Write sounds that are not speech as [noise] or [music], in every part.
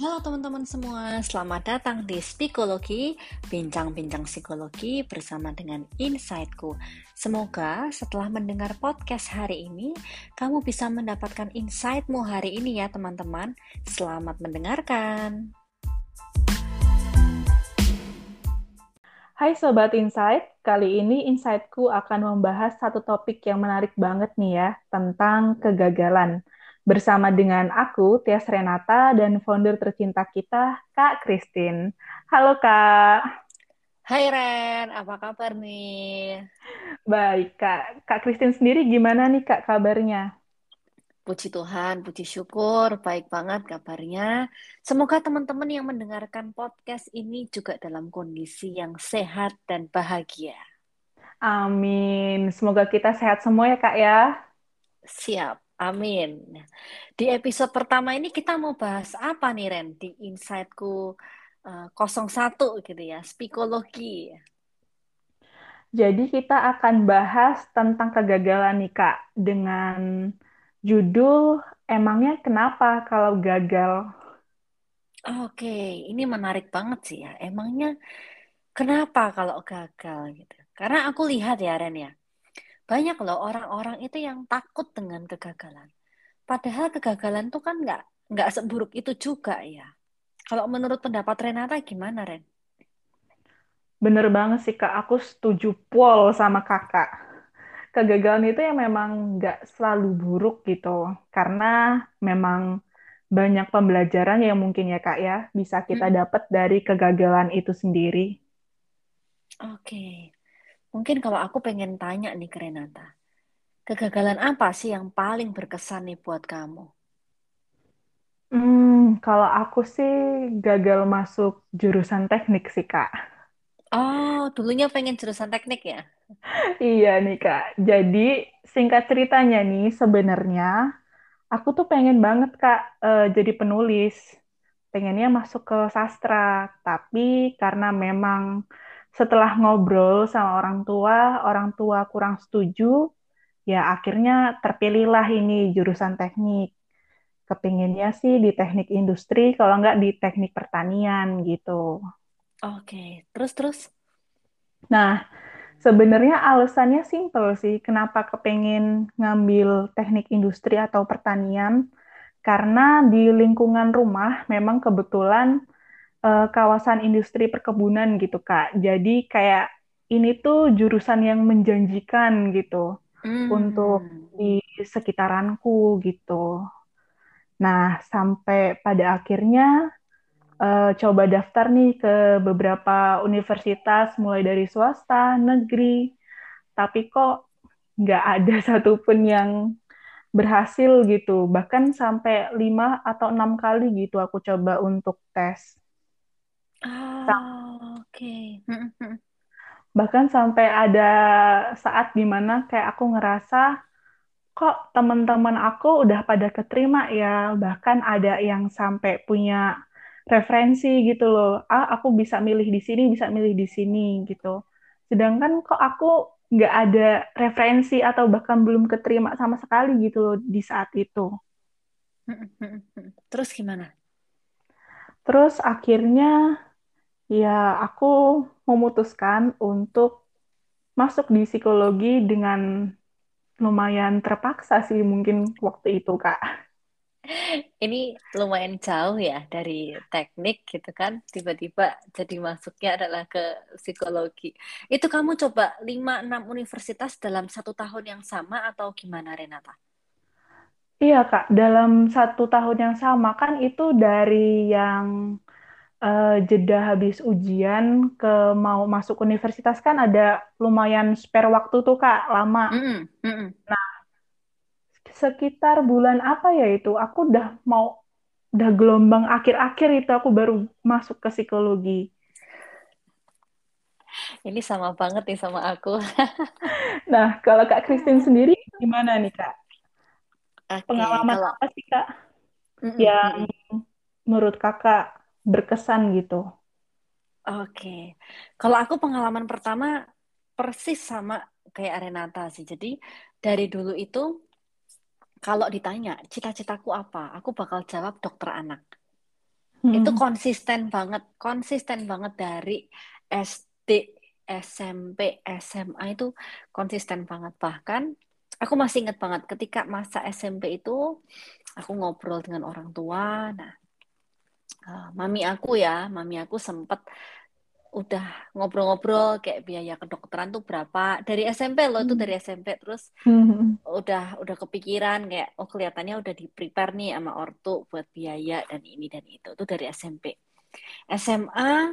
Halo teman-teman semua, selamat datang di Psikologi, bincang-bincang psikologi bersama dengan Insightku. Semoga setelah mendengar podcast hari ini, kamu bisa mendapatkan insightmu hari ini ya teman-teman. Selamat mendengarkan. Hai Sobat Insight, kali ini Insightku akan membahas satu topik yang menarik banget nih ya, tentang kegagalan bersama dengan aku, Tias Renata, dan founder tercinta kita, Kak Christine. Halo Kak. Hai Ren, apa kabar nih? Baik Kak. Kak Christine sendiri gimana nih Kak kabarnya? Puji Tuhan, puji syukur, baik banget kabarnya. Semoga teman-teman yang mendengarkan podcast ini juga dalam kondisi yang sehat dan bahagia. Amin. Semoga kita sehat semua ya Kak ya. Siap. Amin. Di episode pertama ini kita mau bahas apa nih Ren di Insightku uh, 01 gitu ya, psikologi. Jadi kita akan bahas tentang kegagalan nih Kak dengan judul emangnya kenapa kalau gagal? Oke, ini menarik banget sih ya. Emangnya kenapa kalau gagal gitu? Karena aku lihat ya Ren ya, banyak loh orang-orang itu yang takut dengan kegagalan. Padahal kegagalan tuh kan nggak nggak seburuk itu juga ya. Kalau menurut pendapat Renata gimana Ren? Bener banget sih kak, aku setuju pol sama kakak. Kegagalan itu yang memang nggak selalu buruk gitu, karena memang banyak pembelajaran yang mungkin ya kak ya bisa kita dapat dari kegagalan itu sendiri. Oke, Mungkin kalau aku pengen tanya nih ke Renata, kegagalan apa sih yang paling berkesan nih buat kamu? Hmm, kalau aku sih gagal masuk jurusan teknik sih, Kak. Oh, dulunya pengen jurusan teknik ya? [laughs] Iya nih, Kak. Jadi, singkat ceritanya nih, sebenarnya aku tuh pengen banget, Kak, uh, jadi penulis. Pengennya masuk ke sastra, tapi karena memang setelah ngobrol sama orang tua, orang tua kurang setuju, ya akhirnya terpilihlah ini jurusan teknik. Kepinginnya sih di teknik industri, kalau nggak di teknik pertanian gitu. Oke, terus-terus? Nah, sebenarnya alasannya simpel sih, kenapa kepengen ngambil teknik industri atau pertanian, karena di lingkungan rumah memang kebetulan uh, kawasan industri perkebunan gitu Kak. Jadi kayak ini tuh jurusan yang menjanjikan gitu hmm. untuk di sekitaranku gitu. Nah, sampai pada akhirnya uh, coba daftar nih ke beberapa universitas mulai dari swasta, negeri, tapi kok nggak ada [laughs] satupun yang berhasil gitu. Bahkan sampai lima atau enam kali gitu aku coba untuk tes. Ah, oke. Bahkan sampai ada saat di mana kayak aku ngerasa kok teman-teman aku udah pada keterima ya, bahkan ada yang sampai punya referensi gitu loh. Ah, aku bisa milih di sini, bisa milih di sini gitu. Sedangkan kok aku nggak ada referensi atau bahkan belum keterima sama sekali gitu loh di saat itu. Terus gimana? Terus akhirnya Ya, aku memutuskan untuk masuk di psikologi dengan lumayan terpaksa sih mungkin waktu itu, Kak. Ini lumayan jauh ya dari teknik gitu kan, tiba-tiba jadi masuknya adalah ke psikologi. Itu kamu coba 5-6 universitas dalam satu tahun yang sama atau gimana Renata? Iya Kak, dalam satu tahun yang sama kan itu dari yang uh, jeda habis ujian ke mau masuk universitas kan ada lumayan spare waktu tuh kak lama. Mm -mm. Mm -mm. Nah sekitar bulan apa ya itu aku udah mau udah gelombang akhir-akhir itu aku baru masuk ke psikologi. Ini sama banget nih sama aku. [laughs] nah kalau kak Christine [laughs] sendiri gimana nih kak? Okay, Pengalaman kalau... apa sih kak mm -mm. yang menurut kakak berkesan gitu. Oke, kalau aku pengalaman pertama persis sama kayak Renata sih. Jadi dari dulu itu kalau ditanya cita-citaku apa, aku bakal jawab dokter anak. itu Hmm. konsisten banget, konsisten banget dari SD, SMP, SMA itu konsisten banget. Bahkan aku masih ingat banget ketika masa SMP itu aku ngobrol dengan orang tua. Nah, eh, mami aku ya, mami aku sempet udah ngobrol-ngobrol kayak biaya kedokteran tuh berapa dari SMP loh itu dari SMP terus Hmm. [laughs] udah udah kepikiran kayak oh kelihatannya udah di prepare nih sama ortu buat biaya dan ini dan itu itu dari SMP SMA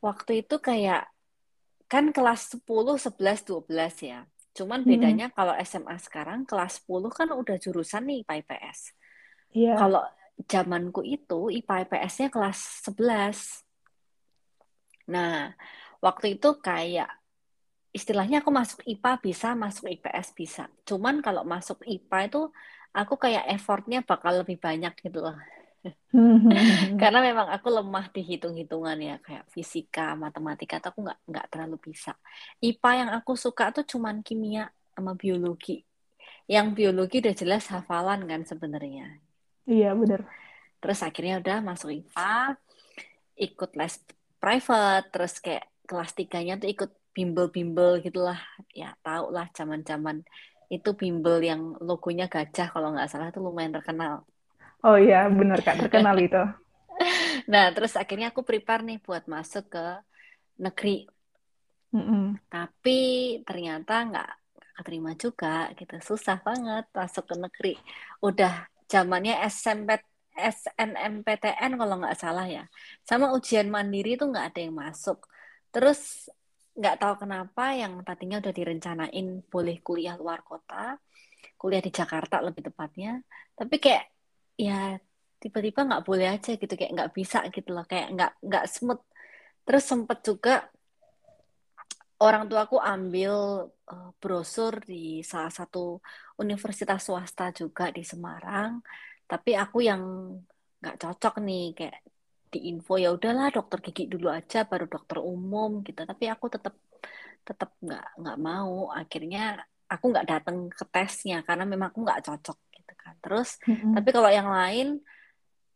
waktu itu kayak kan kelas 10 11 12 ya cuman Hmm. bedanya kalau SMA sekarang kelas 10 kan udah jurusan nih IPA IPS Iya. kalau zamanku itu IPA IPS-nya kelas 11 nah waktu itu kayak istilahnya aku masuk IPA bisa, masuk IPS bisa. Cuman kalau masuk IPA itu aku kayak effortnya bakal lebih banyak gitu loh. [laughs] Karena memang aku lemah di hitung-hitungan ya, kayak fisika, matematika, tuh aku nggak nggak terlalu bisa. IPA yang aku suka tuh cuman kimia sama biologi. Yang biologi udah jelas hafalan kan sebenarnya. Iya, bener. Terus akhirnya udah masuk IPA, ikut les private, terus kayak kelas tiganya tuh ikut bimbel-bimbel gitulah. Ya tau lah zaman-zaman itu bimbel yang logonya gajah kalau nggak salah itu lumayan terkenal. Oh iya, bener Kak, terkenal itu. [laughs] Nah, terus akhirnya aku prepare nih buat masuk ke negeri. Mm-mm. Tapi ternyata nggak nggak keterima juga gitu. Susah banget masuk ke negeri. Udah zamannya SMP, SNMPTN kalau nggak salah ya. Sama ujian mandiri tuh nggak ada yang masuk. Terus nggak tahu kenapa yang tadinya udah direncanain boleh kuliah luar kota, kuliah di Jakarta lebih tepatnya. Tapi kayak ya tiba-tiba nggak boleh aja gitu kayak nggak bisa gitu loh kayak nggak nggak smooth terus sempet juga orang tuaku ambil uh, brosur di salah satu universitas swasta juga di Semarang. Tapi aku yang nggak cocok nih kayak di info ya udahlah dokter gigi dulu aja baru dokter umum gitu. Tapi aku tetap tetap nggak nggak mau. Akhirnya aku nggak datang ke tesnya karena memang aku nggak cocok gitu kan. Terus Mm-mm. tapi kalau yang lain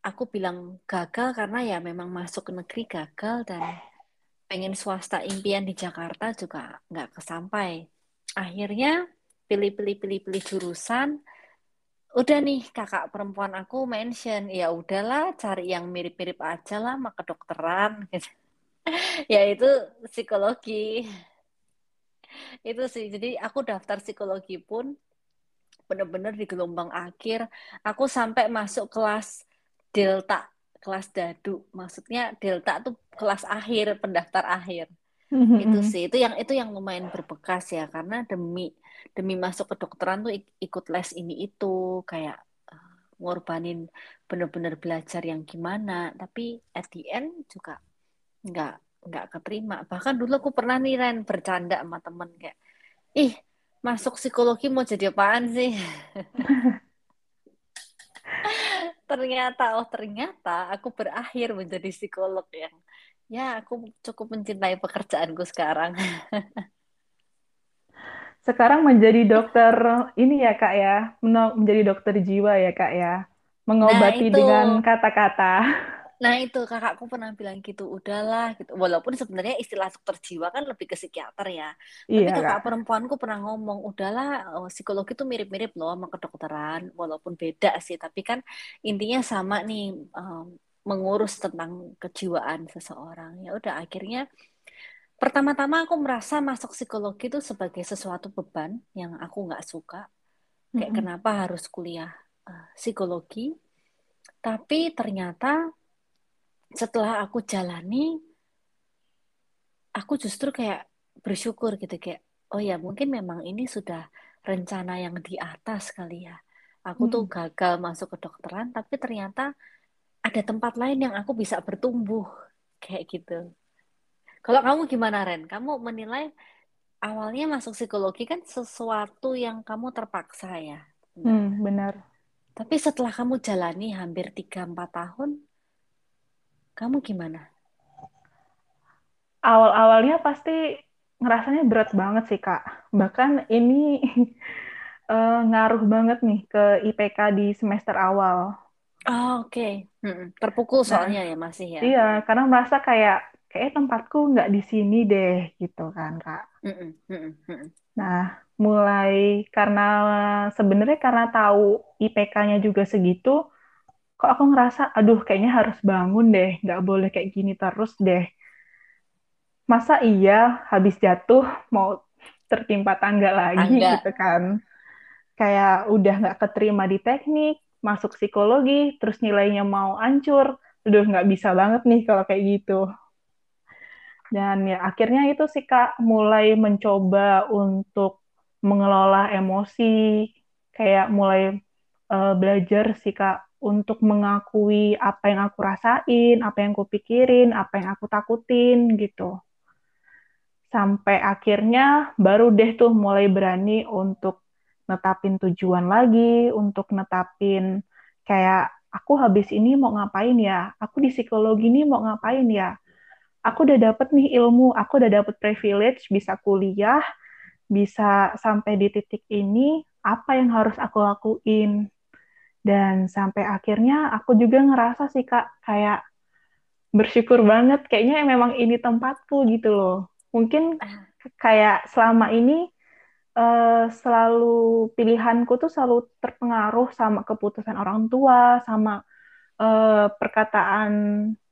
aku bilang gagal karena ya memang masuk ke negeri gagal dan pengen swasta impian di Jakarta juga nggak kesampai. Akhirnya pilih-pilih pilih-pilih jurusan. Udah nih kakak perempuan aku mention ya udahlah cari yang mirip-mirip aja lah sama kedokteran. [laughs] Ya itu psikologi. Itu sih. Jadi aku daftar psikologi pun bener-bener di gelombang akhir. Aku sampai masuk kelas delta, kelas dadu. Maksudnya delta tuh kelas akhir, pendaftar akhir. Itu Mm-mm. sih, itu yang itu yang lumayan berbekas ya karena demi demi masuk kedokteran tuh ik- ikut les ini itu kayak eh, ngorbanin bener-bener belajar yang gimana, tapi at the end juga nggak nggak keterima. Bahkan dulu aku pernah nih Ren bercanda sama temen kayak, ih masuk psikologi mau jadi apaan sih? [laughs] ternyata oh ternyata aku berakhir menjadi psikolog yang ya aku cukup mencintai pekerjaanku sekarang. [laughs] Sekarang menjadi dokter ini ya Kak ya, menjadi dokter jiwa ya Kak ya, Nah mengobati itu, dengan kata-kata. Nah itu kakakku pernah bilang gitu, udahlah gitu. Walaupun sebenarnya istilah dokter jiwa kan lebih ke psikiater ya. Tapi Iya kakak Kak. perempuanku pernah ngomong, udahlah oh, psikologi itu mirip-mirip loh sama kedokteran, walaupun beda sih. Tapi kan intinya sama nih em, mengurus tentang kejiwaan seseorang. Ya udah akhirnya pertama-tama aku merasa masuk psikologi itu sebagai sesuatu beban yang aku nggak suka. Kayak Mm-mm. kenapa harus kuliah eh, psikologi? Tapi ternyata setelah aku jalani, aku justru kayak bersyukur gitu kayak, oh ya mungkin memang ini sudah rencana yang di atas kali ya. Aku tuh Mm. gagal masuk ke kedokteran, tapi ternyata ada tempat lain yang aku bisa bertumbuh kayak gitu. Kalau kamu gimana Ren? Kamu menilai awalnya masuk psikologi kan sesuatu yang kamu terpaksa ya. Hmm, benar. tapi setelah kamu jalani hampir tiga empat tahun, kamu gimana? Awal-awalnya pasti ngerasanya berat banget sih Kak. Bahkan ini [laughs] eh, ngaruh banget nih ke IPK di semester awal. Ah, oke. Mm-mm. Terpukul Nah, soalnya ya masih ya. iya, karena merasa kayak kayak tempatku nggak di sini deh gitu kan, Kak. Mm-mm, mm-mm, mm-mm. Nah, mulai karena sebenarnya karena tahu IPK-nya juga segitu, kok aku ngerasa, aduh kayaknya harus bangun deh, nggak boleh kayak gini terus deh. Masa iya habis jatuh mau tertimpa tangga lagi Tangga. gitu kan? Kayak udah nggak keterima di teknik, masuk psikologi, terus nilainya mau hancur. Aduh, nggak bisa banget nih kalau kayak gitu. Dan ya akhirnya itu sih Kak mulai mencoba untuk mengelola emosi, kayak mulai eh, belajar sih Kak untuk mengakui apa yang aku rasain, apa yang aku pikirin, apa yang aku takutin gitu. Sampai akhirnya baru deh tuh mulai berani untuk netapin tujuan lagi, untuk netapin kayak aku habis ini mau ngapain ya? Aku di psikologi ini mau ngapain ya? aku udah dapet nih ilmu, aku udah dapet privilege, bisa kuliah, bisa sampai di titik ini, apa yang harus aku lakuin? Dan sampai akhirnya aku juga ngerasa sih Kak, kayak bersyukur banget, kayaknya memang ini tempatku gitu loh. Mungkin Ah, kayak selama ini eh, selalu pilihanku tuh selalu terpengaruh sama keputusan orang tua, sama eh, perkataan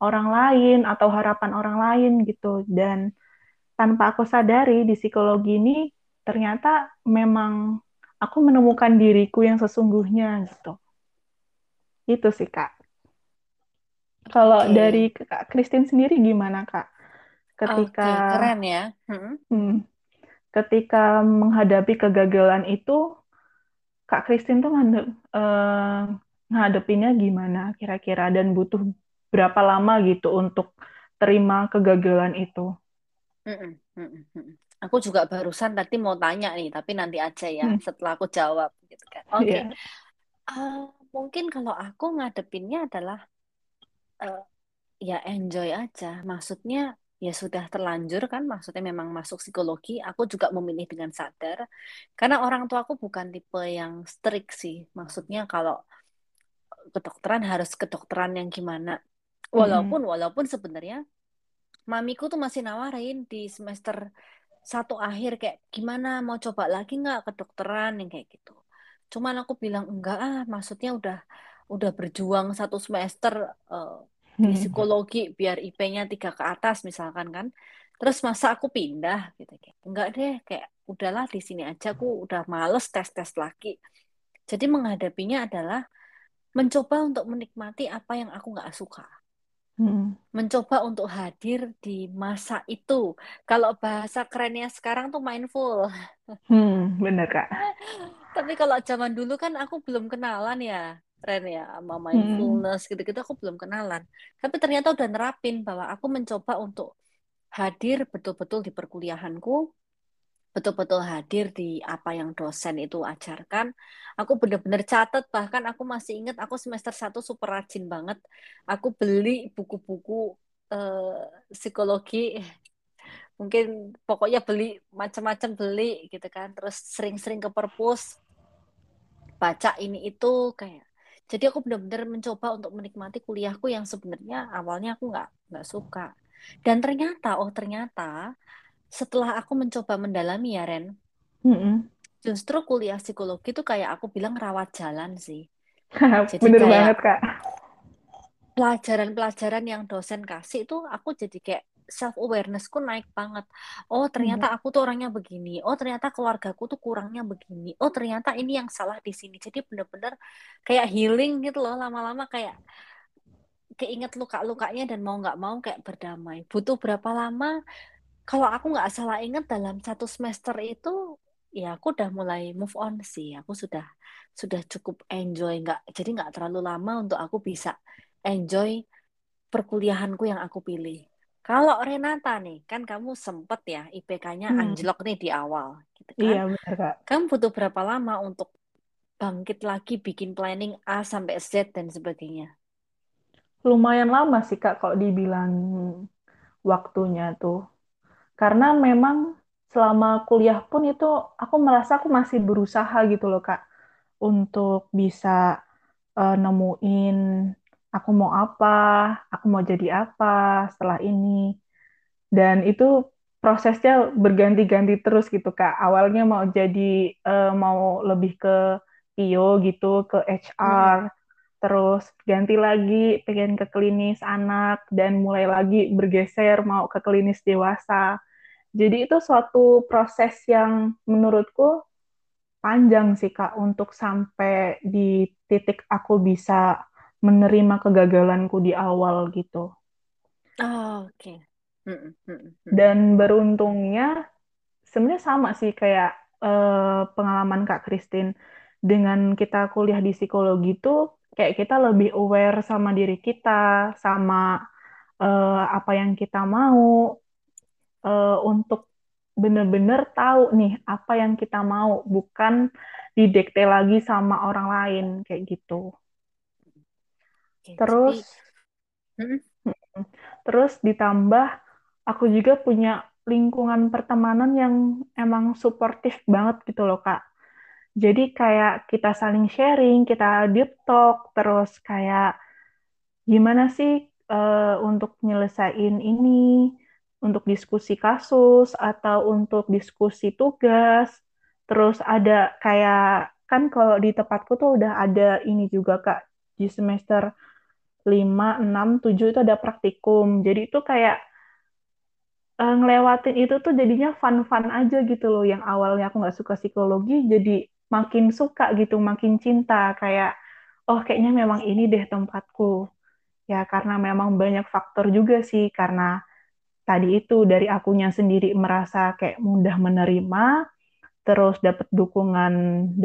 orang lain atau harapan orang lain gitu. Dan tanpa aku sadari di psikologi ini ternyata memang aku menemukan diriku yang sesungguhnya gitu. Itu sih Kak. Kalau dari Oke. Kak Christine sendiri gimana Kak? Ketika Oke, keren ya. Mm-mm. hmm, ketika menghadapi kegagalan itu, Kak Christine tuh ngadep, eh, ngadepinnya gimana kira-kira dan butuh berapa lama gitu untuk terima kegagalan itu? Mm-mm, mm-mm. Aku juga barusan tadi mau tanya nih, tapi nanti aja ya Hmm, setelah aku jawab gitu kan. Oke, ya. Ah, mungkin kalau aku ngadepinnya adalah eh, ya enjoy aja. Maksudnya ya sudah terlanjur kan, maksudnya memang masuk psikologi. Aku juga memilih dengan sadar karena orang tua aku bukan tipe yang strict sih. Maksudnya kalau kedokteran harus kedokteran yang gimana. Mm-mm. Walaupun walaupun sebenarnya mamiku tuh masih nawarin di semester satu akhir kayak gimana mau coba lagi nggak kedokteran yang kayak gitu. Cuman aku bilang enggak ah, maksudnya udah udah berjuang satu semester eh, di [laughs] psikologi biar IP-nya tiga ke atas misalkan kan. Terus masa aku pindah gitu kayak enggak deh kayak udahlah di sini aja aku udah males tes-tes lagi. Jadi menghadapinya adalah mencoba untuk menikmati apa yang aku nggak suka Hmm. mencoba untuk hadir di masa itu. Kalau bahasa kerennya sekarang tuh mindful. Hmm, bener Kak. [laughs] Tapi kalau zaman dulu kan aku belum kenalan ya, Ren ya, sama Hmm. mindfulness gitu-gitu aku belum kenalan. Tapi ternyata udah nerapin bahwa aku mencoba untuk hadir betul-betul di perkuliahanku, betul-betul hadir di apa yang dosen itu ajarkan. Aku bener-bener catat, bahkan aku masih ingat aku semester satu super rajin banget. Aku beli buku-buku eh, psikologi mungkin pokoknya beli macam-macam beli gitu kan terus sering-sering ke perpus baca ini itu kayak jadi aku benar-benar mencoba untuk menikmati kuliahku yang sebenarnya awalnya aku nggak nggak suka dan ternyata oh ternyata setelah aku mencoba mendalami ya Ren Hmm. justru kuliah psikologi itu kayak aku bilang rawat jalan sih [laughs] jadi Bener kayak banget Kak. pelajaran-pelajaran yang dosen kasih itu aku jadi kayak self awarenessku naik banget. Oh, ternyata Hmm. aku tuh orangnya begini. Oh, ternyata keluargaku tuh kurangnya begini. Oh, ternyata ini yang salah di sini. Jadi bener-bener kayak healing gitu loh. Lama-lama kayak keinget luka-lukanya dan mau nggak mau kayak berdamai. Butuh berapa lama? Kalau aku nggak salah ingat dalam satu semester itu ya aku udah mulai move on sih. Aku sudah sudah cukup enjoy nggak jadi nggak terlalu lama untuk aku bisa enjoy perkuliahanku yang aku pilih. Kalau Renata nih, kan kamu sempet ya IPK-nya Hmm. anjlok nih di awal, gitu kan? Iya bener Kak. Kamu butuh berapa lama untuk bangkit lagi, bikin planning A sampai Z dan sebagainya? Lumayan lama sih Kak kalau dibilang waktunya tuh. Karena memang selama kuliah pun itu aku merasa aku masih berusaha gitu loh Kak untuk bisa eh, nemuin aku mau apa, aku mau jadi apa setelah ini. Dan itu prosesnya berganti-ganti terus gitu Kak. Awalnya mau jadi eh, mau lebih ke PIO gitu, ke HR, Mm-mm. terus ganti lagi pengen ke klinis anak dan mulai lagi bergeser mau ke klinis dewasa. Jadi itu suatu proses yang menurutku panjang sih Kak untuk sampai di titik aku bisa menerima kegagalanku di awal gitu. Oh, oke. Mm-mm, mm-mm, mm-mm, Dan beruntungnya sebenarnya sama sih kayak eh, pengalaman Kak Christine dengan kita kuliah di psikologi itu kayak kita lebih aware sama diri kita, sama eh, apa yang kita mau eh, untuk benar-benar tahu nih apa yang kita mau, bukan didikte lagi sama orang lain kayak gitu. Jadi Terus mm-mm. terus ditambah aku juga punya lingkungan pertemanan yang emang suportif banget gitu loh Kak. Jadi kayak kita saling sharing, kita deep talk, terus kayak gimana sih eh, untuk nyelesain ini, untuk diskusi kasus atau untuk diskusi tugas. Terus ada kayak kan kalau di tempatku tuh udah ada ini juga Kak di semester 5, 6, 7 itu ada praktikum. Jadi itu kayak eh, ngelewatin itu tuh jadinya fun-fun aja gitu loh. Yang awalnya aku nggak suka psikologi, jadi makin suka gitu, makin cinta. Kayak, oh kayaknya memang ini deh tempatku. Ya karena memang banyak faktor juga sih. Karena tadi itu dari akunya sendiri merasa kayak mudah menerima, terus dapat dukungan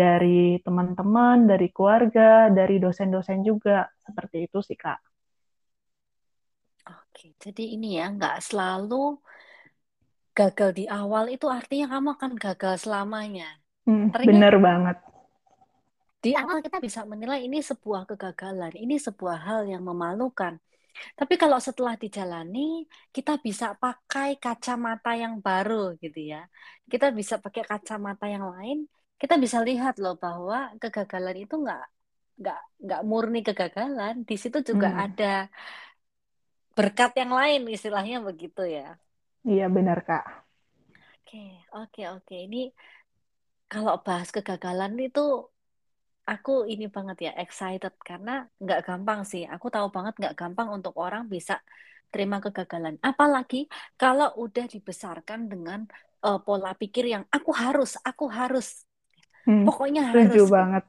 dari teman-teman, dari keluarga, dari dosen-dosen juga. Seperti itu sih, Kak. Oke, jadi ini ya, nggak selalu gagal di awal itu artinya kamu akan gagal selamanya. Hmm, Seringnya bener banget. di awal kita bisa menilai ini sebuah kegagalan, ini sebuah hal yang memalukan. Tapi kalau setelah dijalani, kita bisa pakai kacamata yang baru gitu ya. Kita bisa pakai kacamata yang lain, kita bisa lihat loh bahwa kegagalan itu nggak nggak nggak murni kegagalan. Di situ juga Hmm, ada berkat yang lain, istilahnya begitu ya. iya benar, Kak. Oke, oke, oke. Ini kalau bahas kegagalan itu aku ini banget ya excited karena nggak gampang sih. Aku tahu banget nggak gampang untuk orang bisa terima kegagalan. Apalagi kalau udah dibesarkan dengan eh, pola pikir yang aku harus, aku harus, Hmm, pokoknya harus banget.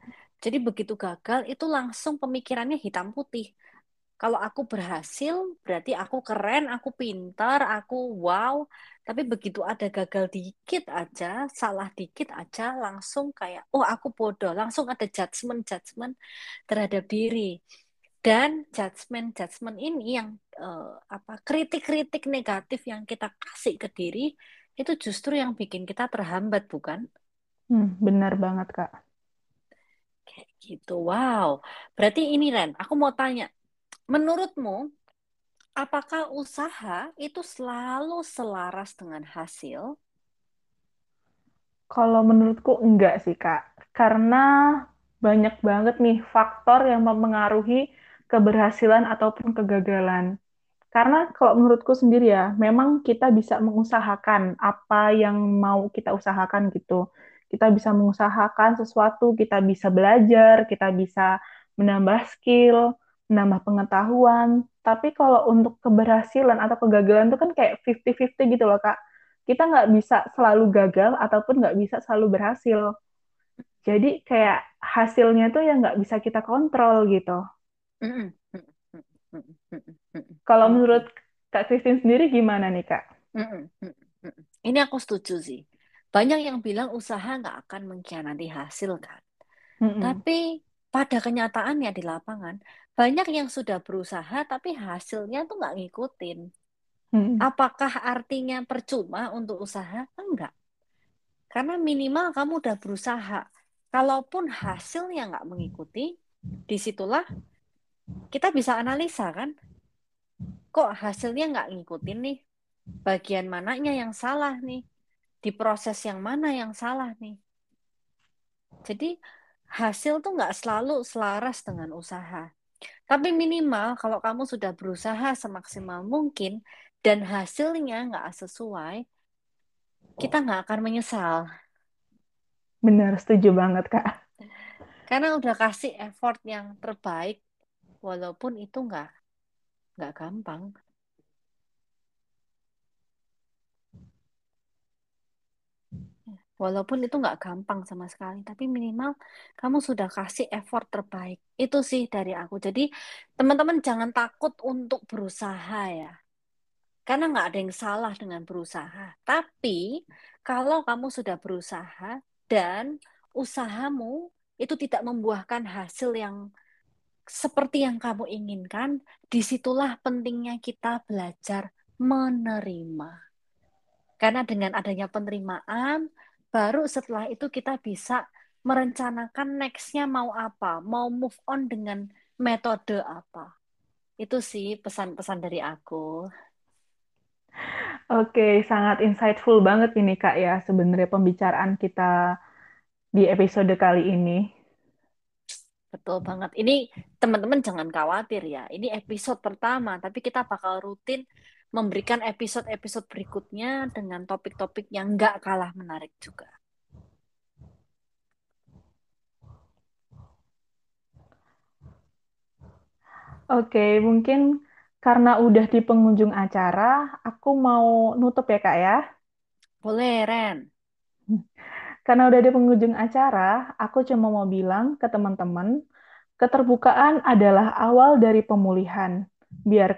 Jadi begitu gagal itu langsung pemikirannya hitam putih. Kalau aku berhasil, berarti aku keren, aku pintar, aku wow. Tapi begitu ada gagal dikit aja, salah dikit aja, langsung kayak, oh aku bodoh. Langsung ada judgement-judgement terhadap diri. Dan judgement-judgement ini yang eh, apa kritik-kritik negatif yang kita kasih ke diri, itu justru yang bikin kita terhambat, bukan? Hmm, benar banget, Kak. Kayak gitu. Wow. Berarti ini Ren, aku mau tanya, menurutmu Apakah usaha itu selalu selaras dengan hasil? Kalau menurutku enggak sih, Kak. Karena banyak banget nih faktor yang mempengaruhi keberhasilan ataupun kegagalan. Karena kalau menurutku sendiri ya, memang kita bisa mengusahakan apa yang mau kita usahakan gitu. Kita bisa mengusahakan sesuatu, kita bisa belajar, kita bisa menambah skill, menambah pengetahuan. Tapi kalau untuk keberhasilan atau kegagalan itu kan kayak 50-50 gitu loh, Kak. Kita nggak bisa selalu gagal ataupun nggak bisa selalu berhasil. Jadi kayak hasilnya tuh yang nggak bisa kita kontrol gitu. Kalau menurut. Kak Christine sendiri gimana nih, Kak? Ini aku setuju sih. Banyak yang bilang usaha nggak akan mengkhianati hasil kan. Tapi pada kenyataannya di lapangan, banyak yang sudah berusaha tapi hasilnya tuh nggak ngikutin. Mm-mm. Apakah artinya percuma untuk usaha? Enggak. Karena minimal kamu udah berusaha. Kalaupun hasilnya nggak mengikuti, di situlah kita bisa analisa kan, kok hasilnya nggak ngikutin nih? Bagian mananya yang salah nih? Di proses yang mana yang salah nih? Jadi hasil tuh nggak selalu selaras dengan usaha. Tapi minimal kalau kamu sudah berusaha semaksimal mungkin dan hasilnya nggak sesuai, kita nggak akan menyesal. Benar, setuju banget, Kak. Karena udah kasih effort yang terbaik, walaupun itu nggak nggak gampang. Walaupun itu nggak gampang sama sekali, tapi minimal kamu sudah kasih effort terbaik. Itu sih dari aku. Jadi teman-teman jangan takut untuk berusaha ya. Karena nggak ada yang salah dengan berusaha. Tapi kalau kamu sudah berusaha dan usahamu itu tidak membuahkan hasil yang seperti yang kamu inginkan, di situlah pentingnya kita belajar menerima. Karena dengan adanya penerimaan, baru setelah itu kita bisa merencanakan nextnya mau apa, mau move on dengan metode apa. Itu sih pesan-pesan dari aku. Oke, sangat insightful banget ini Kak ya sebenarnya pembicaraan kita di episode kali ini. Betul banget. Ini teman-teman jangan khawatir ya. Ini episode pertama, tapi kita bakal rutin memberikan episode-episode berikutnya dengan topik-topik yang nggak kalah menarik juga. Oke, mungkin karena udah di pengunjung acara, aku mau nutup ya Kak ya. Boleh, Ren. Karena udah di pengunjung acara, aku cuma mau bilang ke teman-teman, keterbukaan adalah awal dari pemulihan. Biar